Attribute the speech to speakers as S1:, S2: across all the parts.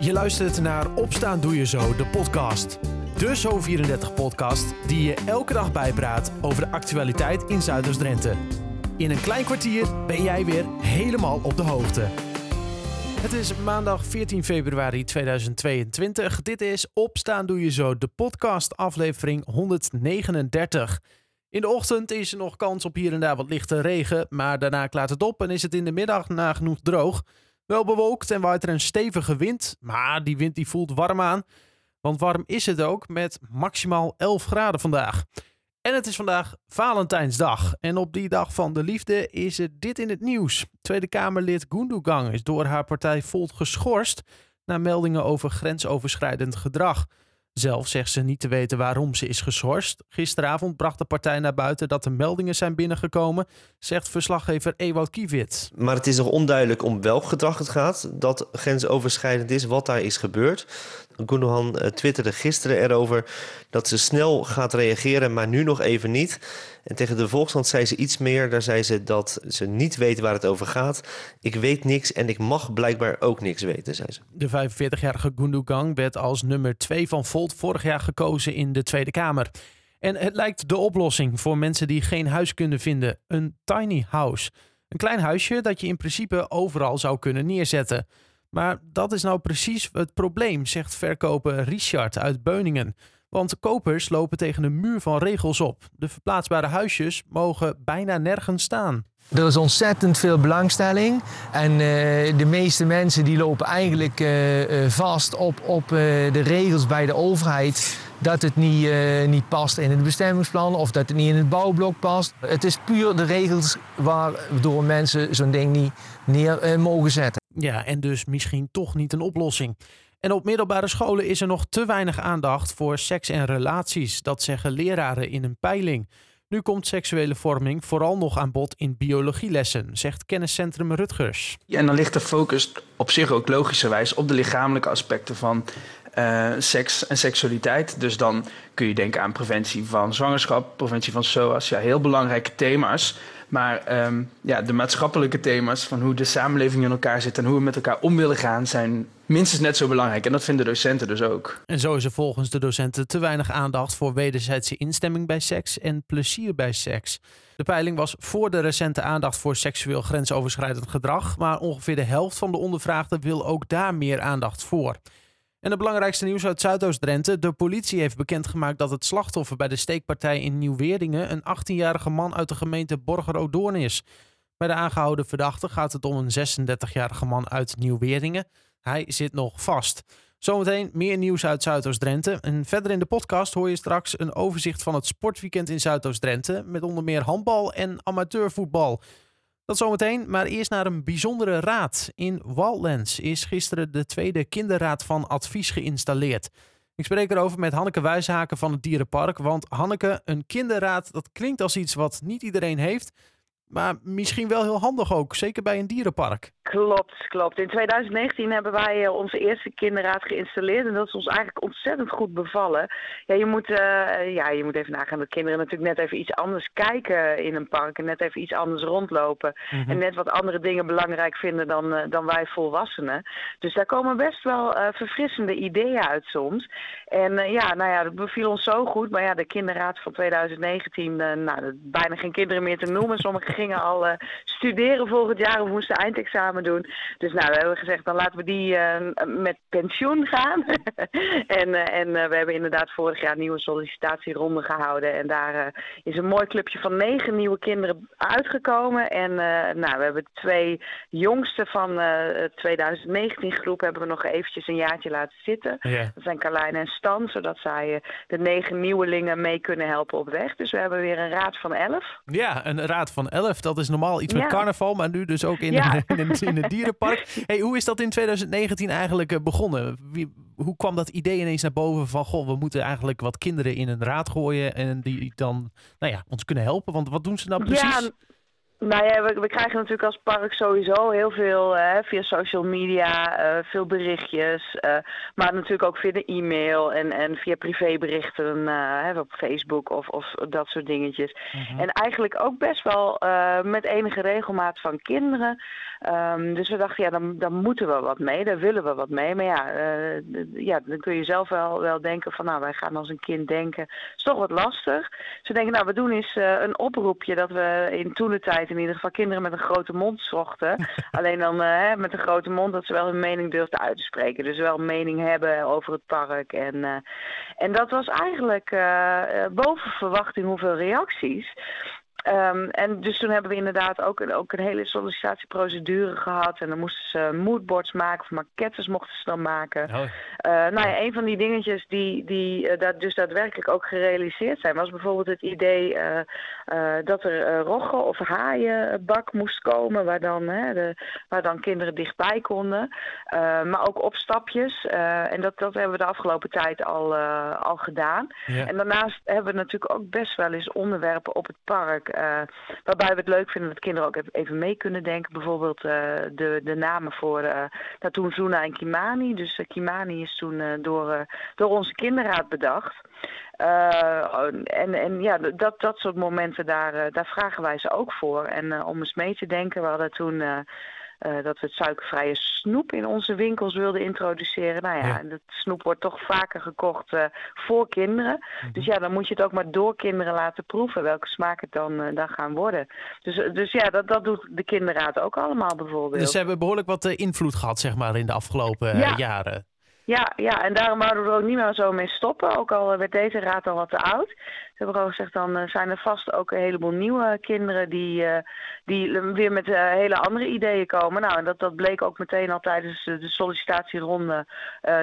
S1: Je luistert naar Opstaan Doe Je Zo, de podcast. De Zo34-podcast die je elke dag bijpraat over de actualiteit in Zuiders-Drenthe. In een klein kwartier ben jij weer helemaal op de hoogte. Het is maandag 14 februari 2022. Dit is Opstaan Doe Je Zo, de podcast aflevering 139. In de ochtend is er nog kans op hier en daar wat lichte regen, maar daarna klaart het op en is het in de middag nagenoeg droog. Wel bewolkt en waait er een stevige wind, maar die wind die voelt warm aan. Want warm is het ook met maximaal 11 graden vandaag. En het is vandaag Valentijnsdag. En op die dag van de liefde is er dit in het nieuws. Tweede Kamerlid Gundogan is door haar partij Volt geschorst na meldingen over grensoverschrijdend gedrag. Zelf zegt ze niet te weten waarom ze is geschorst. Gisteravond bracht de partij naar buiten dat er meldingen zijn binnengekomen, zegt verslaggever Ewout Kiewit.
S2: Maar het is nog onduidelijk om welk gedrag het gaat dat grensoverschrijdend is, wat daar is gebeurd. Gundogan eh, twitterde gisteren erover dat ze snel gaat reageren, maar nu nog even niet. En tegen de Volkskrant zei ze iets meer. Daar zei ze dat ze niet weet waar het over gaat. Ik weet niks en ik mag blijkbaar ook niks weten, zei ze.
S1: De 45-jarige Gundogan werd als nummer 2 van Volt vorig jaar gekozen in de Tweede Kamer. En het lijkt de oplossing voor mensen die geen huis kunnen vinden. Een tiny house. Een klein huisje dat je in principe overal zou kunnen neerzetten. Maar dat is nou precies het probleem, zegt verkoper Richard uit Beuningen. Want kopers lopen tegen een muur van regels op. De verplaatsbare huisjes mogen bijna nergens staan.
S3: Er is ontzettend veel belangstelling. En uh, de meeste mensen die lopen eigenlijk uh, uh, vast op, op de regels bij de overheid. Dat het niet, niet past in het bestemmingsplan of dat het niet in het bouwblok past. Het is puur de regels waardoor mensen zo'n ding niet neer mogen zetten.
S1: Ja, en dus misschien toch niet een oplossing. En op middelbare scholen is er nog te weinig aandacht voor seks en relaties. Dat zeggen leraren in een peiling. Nu komt seksuele vorming vooral nog aan bod in biologielessen, zegt kenniscentrum Rutgers.
S4: Ja, en dan ligt de focus op zich ook logischerwijs op de lichamelijke aspecten van uh, seks en seksualiteit. Dus dan kun je denken aan preventie van zwangerschap, preventie van SOAS. Ja, heel belangrijke thema's. Maar um, ja, de maatschappelijke thema's van hoe de samenleving in elkaar zit en hoe we met elkaar om willen gaan, zijn minstens net zo belangrijk. En dat vinden docenten dus ook.
S1: En zo is er volgens de docenten te weinig aandacht voor wederzijdse instemming bij seks en plezier bij seks. De peiling was voor de recente aandacht voor seksueel grensoverschrijdend gedrag, maar ongeveer de helft van de ondervraagden wil ook daar meer aandacht voor. En het belangrijkste nieuws uit Zuidoost-Drenthe. De politie heeft bekendgemaakt dat het slachtoffer bij de steekpartij in Nieuw-Weerdingen een 18-jarige man uit de gemeente Borger-Odoorn is. Bij de aangehouden verdachte gaat het om een 36-jarige man uit Nieuw-Weerdingen. Hij zit nog vast. Zometeen meer nieuws uit Zuidoost-Drenthe. En verder in de podcast hoor je straks een overzicht van het sportweekend in Zuidoost-Drenthe. Met onder meer handbal en amateurvoetbal. Dat zometeen, maar eerst naar een bijzondere raad. In Wildlands is gisteren de tweede kinderraad van advies geïnstalleerd. Ik spreek erover met Hanneke Wijshaken van het Dierenpark. Want Hanneke, een kinderraad, dat klinkt als iets wat niet iedereen heeft. Maar misschien wel heel handig ook, zeker bij een dierenpark.
S5: Klopt, klopt. In 2019 hebben wij eh, onze eerste kinderraad geïnstalleerd. En dat is ons eigenlijk ontzettend goed bevallen. Ja, je moet, uh, ja, je moet even nagaan dat kinderen natuurlijk net even iets anders kijken in een park. En net even iets anders rondlopen. Mhm. En net wat andere dingen belangrijk vinden dan, uh, dan wij volwassenen. Dus daar komen best wel verfrissende ideeën uit soms. En ja, nou ja, dat beviel ons zo goed. Maar ja, de kinderraad van 2019, nou, bijna geen kinderen meer te noemen. Sommigen gingen al studeren volgend jaar of moesten eindexamen doen. Dus nou, we hebben gezegd, dan laten we die uh, met pensioen gaan. en uh, en uh, we hebben inderdaad vorig jaar een nieuwe sollicitatieronde gehouden. En daar is een mooi clubje van negen nieuwe kinderen uitgekomen. En nou, we hebben twee jongste van de 2019 groep hebben we nog eventjes een jaartje laten zitten. Ja. Dat zijn Carlijn en Stan, zodat zij de negen nieuwelingen mee kunnen helpen op weg. Dus we hebben weer een raad van elf.
S1: Ja, een raad van elf. Dat is normaal iets met carnaval, maar nu dus ook in, ja. in, in, in het dierenpark. Hey, hoe is dat in 2019 eigenlijk eh, begonnen? Wie, hoe kwam dat idee ineens naar boven van... goh, we moeten eigenlijk wat kinderen in een raad gooien... en die dan nou ja, ons kunnen helpen? Want wat doen ze nou precies?
S5: Ja, Nou ja, we, we, krijgen natuurlijk als park sowieso heel veel uh, via social media, uh, veel berichtjes. Uh, maar natuurlijk ook via de e-mail en, en via privéberichten op Facebook of, of dat soort dingetjes. -hmm. En eigenlijk ook best wel met enige regelmaat van kinderen. Um, dus we dachten, ja, dan, dan moeten we wat mee, daar willen we wat mee. Maar ja, ja dan kun je zelf wel, wel denken van, nou, wij gaan als een kind denken. Is toch wat lastig. Dus we denken, nou, we doen eens een oproepje dat we in toen de tijd in ieder geval kinderen met een grote mond zochten. Alleen dan uh, met een grote mond dat ze wel hun mening durfden uit te spreken. Dus wel een mening hebben over het park. En, uh, en dat was eigenlijk uh, boven verwachting hoeveel reacties. Um, en dus toen hebben we inderdaad ook een, ook een hele sollicitatieprocedure gehad. En dan moesten ze moodboards maken, of maquettes mochten ze dan maken. Oh. Uh, nou ja, een van die dingetjes die, die uh, dat dus daadwerkelijk ook gerealiseerd zijn, was bijvoorbeeld het idee uh, dat er roggen of haaienbak moest komen, waar dan, de, waar dan kinderen dichtbij konden. maar ook opstapjes. en dat, dat hebben we de afgelopen tijd al, al gedaan. Ja. En daarnaast hebben we natuurlijk ook best wel eens onderwerpen op het park. Uh, waarbij we het leuk vinden dat kinderen ook even mee kunnen denken. Bijvoorbeeld uh, de, de namen voor uh, toen Zuna en Kimani. Dus Kimani is toen door, door onze kinderraad bedacht. en, en ja, dat, dat soort momenten, daar, daar vragen wij ze ook voor. En om eens mee te denken, we hadden toen dat we het suikervrije snoep in onze winkels wilden introduceren. Nou ja, ja. dat snoep wordt toch vaker gekocht uh, voor kinderen. Mm -hmm. Dus ja, dan moet je het ook maar door kinderen laten proeven welke smaak het dan, uh, dan gaan worden. Dus, dus ja, dat, dat doet de kinderraad ook allemaal bijvoorbeeld.
S1: Dus ze hebben behoorlijk wat invloed gehad, zeg maar, in de afgelopen
S5: ja.
S1: jaren.
S5: Ja, ja, en daarom wouden we er ook niet meer zo mee stoppen. Ook al werd deze raad al wat te oud. Ze hebben al gezegd, dan uh, zijn er vast ook een heleboel nieuwe kinderen die, uh, die weer met uh, hele andere ideeën komen. Nou, en dat, dat bleek ook meteen al tijdens de sollicitatieronde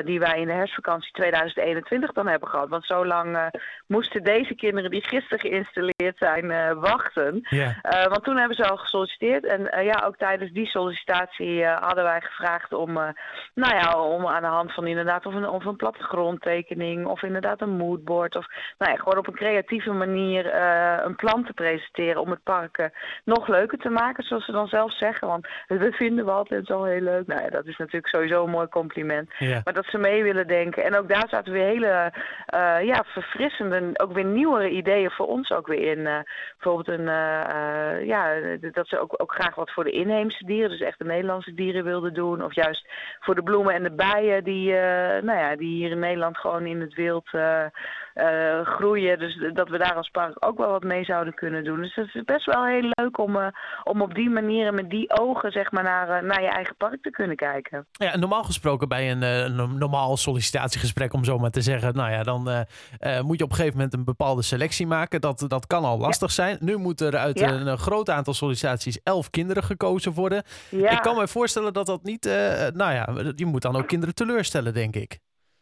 S5: die wij in de herfstvakantie 2021 dan hebben gehad. Want zo lang moesten deze kinderen die gisteren geïnstalleerd zijn wachten. Yeah. want toen hebben ze al gesolliciteerd. En ja, ook tijdens die sollicitatie hadden wij gevraagd om, nou ja, om aan de hand van inderdaad of een, of een plattegrondtekening of inderdaad een moodboard. Of nou ja, gewoon op een creatieve manier uh, een plan te presenteren om het park uh, nog leuker te maken, zoals ze dan zelf zeggen. Want we vinden we altijd zo heel leuk. Nou ja, dat is natuurlijk sowieso een mooi compliment. Ja. Maar dat ze mee willen denken. En ook daar zaten weer hele uh, ja, verfrissende, ook weer nieuwere ideeën voor ons ook weer in. bijvoorbeeld een, ja, dat ze ook, ook graag wat voor de inheemse dieren, dus echt de Nederlandse dieren wilden doen. Of juist voor de bloemen en de bijen die, nou ja, die hier in Nederland gewoon in het wild uh, groeien. Dus dat we daar als park ook wel wat mee zouden kunnen doen. Dus het is best wel heel leuk om, uh, om op die manier en met die ogen zeg maar, naar, uh, naar je eigen park te kunnen kijken.
S1: Ja, normaal gesproken bij een, normaal sollicitatiegesprek, om zo maar te zeggen, nou ja, dan moet je op een gegeven moment een bepaalde selectie maken. Dat, dat kan al lastig ja. zijn. Nu moeten er uit ja. een groot aantal sollicitaties elf kinderen gekozen worden. Ja. Ik kan me voorstellen dat dat niet, nou ja, je moet dan ook kinderen teleurstellen, denk ik.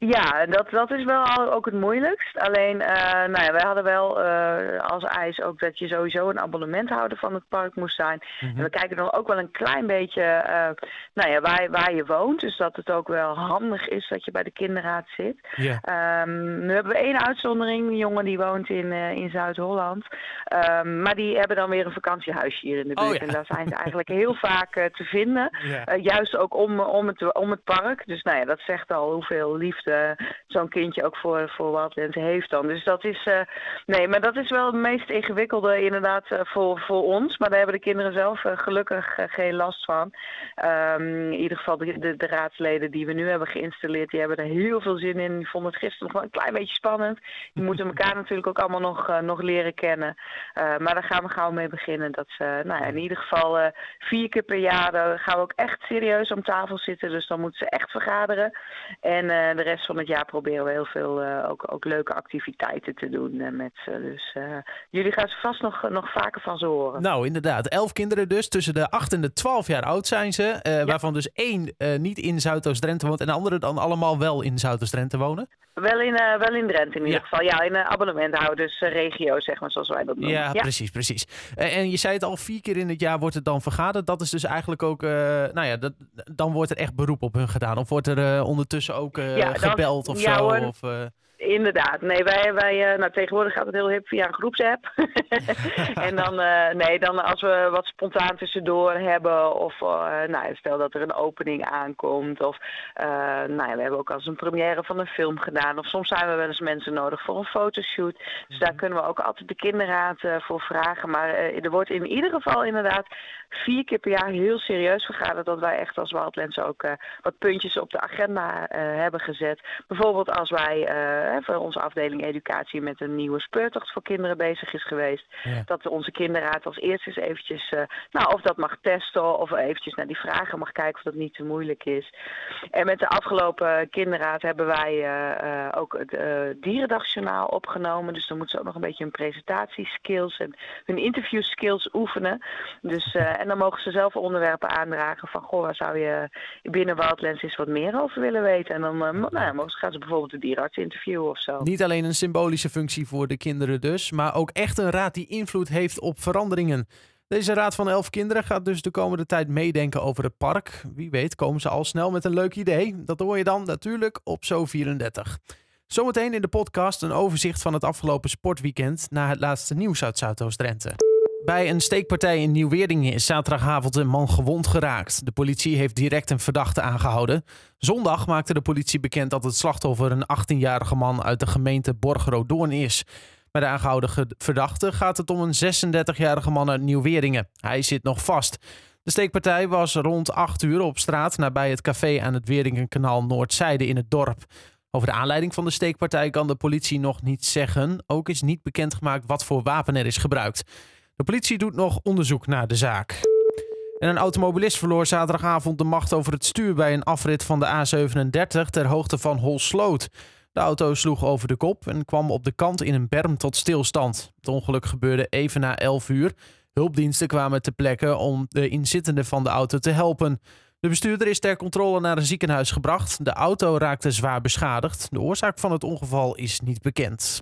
S5: Ja, dat, dat is wel ook het moeilijkst. Alleen, uh, nou ja, wij hadden wel uh, als eis ook dat je sowieso een abonnementhouder van het park moest zijn. Mm -hmm. En we kijken dan ook wel een klein beetje uh, nou ja, waar, waar je woont. Dus dat het ook wel handig is dat je bij de kinderraad zit. Yeah. Um, nu hebben we één uitzondering. Een jongen die woont in, in Zuid-Holland. Um, maar die hebben dan weer een vakantiehuisje hier in de buurt. Oh, ja. En daar zijn ze eigenlijk heel vaak te vinden. Yeah. juist ook om, om, het, om het park. Dus nou ja, dat zegt al hoeveel liefde zo'n kindje ook voor, voor Wildlands heeft dan. Dus dat is, uh, nee, maar dat is wel het meest ingewikkelde inderdaad uh, voor, voor ons. Maar daar hebben de kinderen zelf gelukkig geen last van. Um, in ieder geval de, de, de, raadsleden die we nu hebben geïnstalleerd, die hebben er heel veel zin in. Die vonden het gisteren nog wel een klein beetje spannend. Die moeten elkaar natuurlijk ook allemaal nog, nog leren kennen. maar daar gaan we gauw mee beginnen. Dat ze, nou ja, in ieder geval vier keer per jaar gaan we ook echt serieus om tafel zitten. Dus dan moeten ze echt vergaderen. En de rest van het jaar proberen we heel veel uh, ook, ook leuke activiteiten te doen uh, met ze. Dus uh, jullie gaan ze vast nog, nog vaker van ze horen.
S1: Nou, inderdaad. Elf kinderen dus. Tussen de acht en de twaalf jaar oud zijn ze. Ja. Waarvan dus één niet in Zuidoost-Drenthe woont en de andere dan allemaal wel in Zuidoost-Drenthe wonen.
S5: Wel in, uh, wel in Drenthe in ieder ja. geval. Ja, in uh, abonnementhouders-regio, zeg maar, zoals wij dat noemen.
S1: Ja, ja. precies, precies. En je zei het al, vier keer in het jaar wordt het dan vergaderd. Dat is dus eigenlijk ook, nou ja, dat, dan wordt er echt beroep op hun gedaan. Of wordt er ondertussen ook ja, gebeld of
S5: ja,
S1: zo?
S5: Hoor.
S1: Of,
S5: Inderdaad. Nee, wij, wij nou, tegenwoordig gaat het heel hip via een groepsapp. en dan, nee, dan als we wat spontaan tussendoor hebben of nou, stel dat er een opening aankomt of nou ja, we hebben ook als een première van een film gedaan of soms zijn we wel eens mensen nodig voor een fotoshoot. Dus daar mhm. kunnen we ook altijd de kinderraad voor vragen. Maar er wordt in ieder geval inderdaad vier keer per jaar heel serieus vergaderd dat wij echt als Wildlands ook wat puntjes op de agenda hebben gezet. Bijvoorbeeld als wij voor onze afdeling educatie met een nieuwe speurtocht voor kinderen bezig is geweest. Dat onze kinderraad als eerste eens eventjes, nou of dat mag testen of eventjes naar die vragen mag kijken of dat niet te moeilijk is. En met de afgelopen kinderraad hebben wij ook het dierendagjournaal opgenomen. Dus dan moeten ze ook nog een beetje hun presentatieskills en hun interview skills oefenen. Dus, en dan mogen ze zelf onderwerpen aandragen van goh, waar zou je binnen Wildlands eens wat meer over willen weten. En dan nou ja, mogen, gaan ze bijvoorbeeld de dierenarts interviewen
S1: Niet alleen een symbolische functie voor de kinderen dus, maar ook echt een raad die invloed heeft op veranderingen. Deze raad van elf kinderen gaat dus de komende tijd meedenken over het park. Wie weet komen ze al snel met een leuk idee. Dat hoor je dan natuurlijk op Zo 34. Zometeen in de podcast een overzicht van het afgelopen sportweekend na het laatste nieuws uit Zuidoost-Drenthe. Bij een steekpartij in Nieuw-Weerdingen is zaterdagavond een man gewond geraakt. De politie heeft direct een verdachte aangehouden. Zondag maakte de politie bekend dat het slachtoffer een 18-jarige man uit de gemeente Borgeroodoorn is. Bij de aangehouden verdachte gaat het om een 36-jarige man uit Nieuw-Weerdingen. Hij zit nog vast. De steekpartij was rond 8 uur op straat nabij het café aan het Weerdingenkanaal Noordzijde in het dorp. Over de aanleiding van de steekpartij kan de politie nog niets zeggen. Ook is niet bekendgemaakt wat voor wapen er is gebruikt. De politie doet nog onderzoek naar de zaak. En een automobilist verloor zaterdagavond de macht over het stuur bij een afrit van de A37 ter hoogte van Holsloot. De auto sloeg over de kop en kwam op de kant in een berm tot stilstand. Het ongeluk gebeurde even na 11 uur. Hulpdiensten kwamen ter plekke om de inzittenden van de auto te helpen. De bestuurder is ter controle naar een ziekenhuis gebracht. De auto raakte zwaar beschadigd. De oorzaak van het ongeval is niet bekend.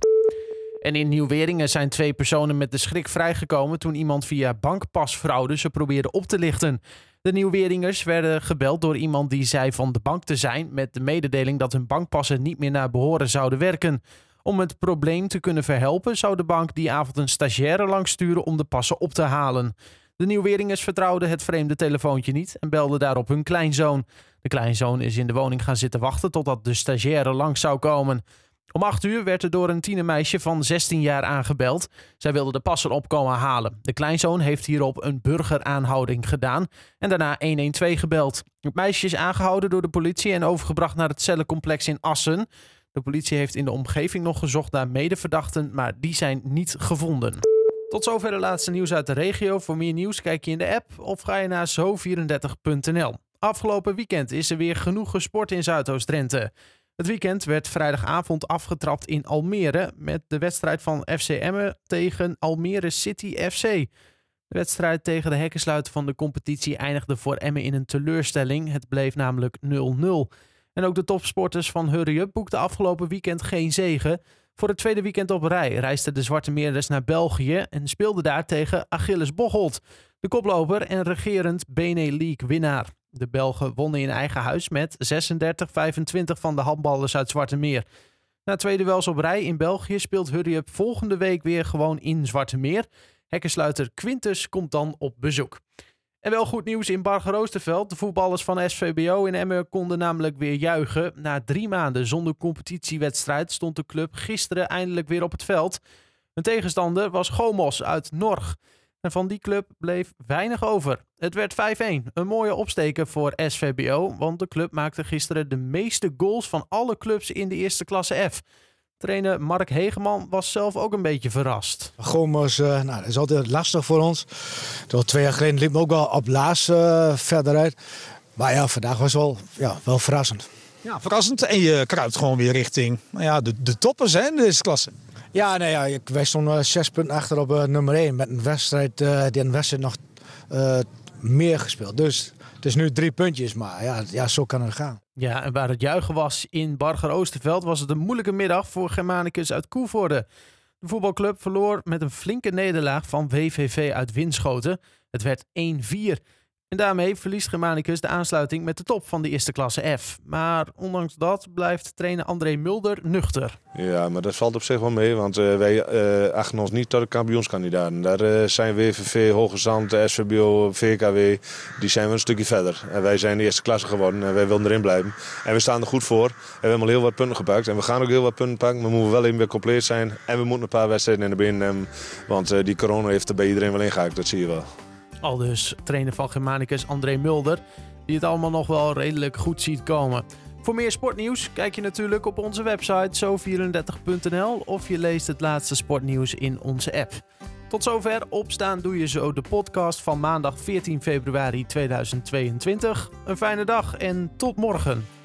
S1: En in Nieuw-Weringen zijn twee personen met de schrik vrijgekomen toen iemand via bankpasfraude ze probeerde op te lichten. De Nieuw-Weringers werden gebeld door iemand die zei van de bank te zijn met de mededeling dat hun bankpassen niet meer naar behoren zouden werken. Om het probleem te kunnen verhelpen zou de bank die avond een stagiaire langs sturen om de passen op te halen. De Nieuw-Weringers vertrouwden het vreemde telefoontje niet en belden daarop hun kleinzoon. De kleinzoon is in de woning gaan zitten wachten totdat de stagiaire langs zou komen. Om 8 uur werd er door een tienermeisje van 16 jaar aangebeld. Zij wilde de passer opkomen halen. De kleinzoon heeft hierop een burgeraanhouding gedaan en daarna 112 gebeld. Het meisje is aangehouden door de politie en overgebracht naar het cellencomplex in Assen. De politie heeft in de omgeving nog gezocht naar medeverdachten, maar die zijn niet gevonden. Tot zover de laatste nieuws uit de regio. Voor meer nieuws kijk je in de app of ga je naar zo34.nl. Afgelopen weekend is er weer genoeg gesport in Zuidoost-Drenthe. Het weekend werd vrijdagavond afgetrapt in Almere met de wedstrijd van FC Emmen tegen Almere City FC. De wedstrijd tegen de hekkensluiter van de competitie eindigde voor Emmen in een teleurstelling. Het bleef namelijk 0-0. En ook de topsporters van Hurry Up boekten afgelopen weekend geen zegen. Voor het tweede weekend op rij reisden de Zwarte Meerders naar België en speelden daar tegen Achilles Bocholt, de koploper en regerend Bene League winnaar. De Belgen wonnen in eigen huis met 36-25 van de handballers uit Zwarte Meer. Na twee duels op rij in België speelt Hurry Up volgende week weer gewoon in Zwarte Meer. Hekkensluiter Quintus komt dan op bezoek. En wel goed nieuws in Bargeroosterveld. De voetballers van SVBO in Emmen konden namelijk weer juichen. Na drie maanden zonder competitiewedstrijd stond de club gisteren eindelijk weer op het veld. Een tegenstander was Gomos uit Norg. En van die club bleef weinig over. Het werd 5-1. Een mooie opsteken voor SVBO, want de club maakte gisteren de meeste goals van alle clubs in de eerste klasse F. Trainer Mark Hegeman was zelf ook een beetje verrast.
S6: Gomos, uh, nou, dat is altijd lastig voor ons. Door twee jaar geleden liep ook wel op laas uh, verder uit. Maar ja, vandaag was wel, ja, wel verrassend.
S7: Ja, verrassend. En je kruipt gewoon weer richting nou ja, de, de toppers hè, in deze klasse.
S6: Ja, nee, ja, wij stonden zes punten achter op uh, nummer 1. Met een wedstrijd, uh, die een wedstrijd nog meer gespeeld. Dus het is nu drie puntjes, maar ja, ja, zo kan het gaan.
S1: Ja, en waar het juichen was in Barger Oosterveld, was het een moeilijke middag voor Germanicus uit Koevoorde. De voetbalclub verloor met een flinke nederlaag van WVV uit Winschoten. Het werd 1-4. En daarmee verliest Germanicus de aansluiting met de top van de eerste klasse F. Maar ondanks dat blijft trainer André Mulder nuchter.
S8: Ja, maar dat valt op zich wel mee, want uh, wij uh, achten ons niet tot de kampioenskandidaten. Daar uh, zijn WVV, Hoge Zand, SVBO, VKW, die zijn we een stukje verder. En wij zijn de eerste klasse geworden en wij willen erin blijven. En we staan er goed voor. En we hebben al heel wat punten gepakt. En we gaan ook heel wat punten pakken. Maar we moeten wel even weer compleet zijn. En we moeten een paar wedstrijden in de benen nemen. Want die corona heeft er bij iedereen wel ingehaakt, dat zie je wel.
S1: Al dus trainer van Germanicus André Mulder, die het allemaal nog wel redelijk goed ziet komen. Voor meer sportnieuws kijk je natuurlijk op onze website zo34.nl of je leest het laatste sportnieuws in onze app. Tot zover opstaan doe je zo de podcast van maandag 14 februari 2022. Een fijne dag en tot morgen.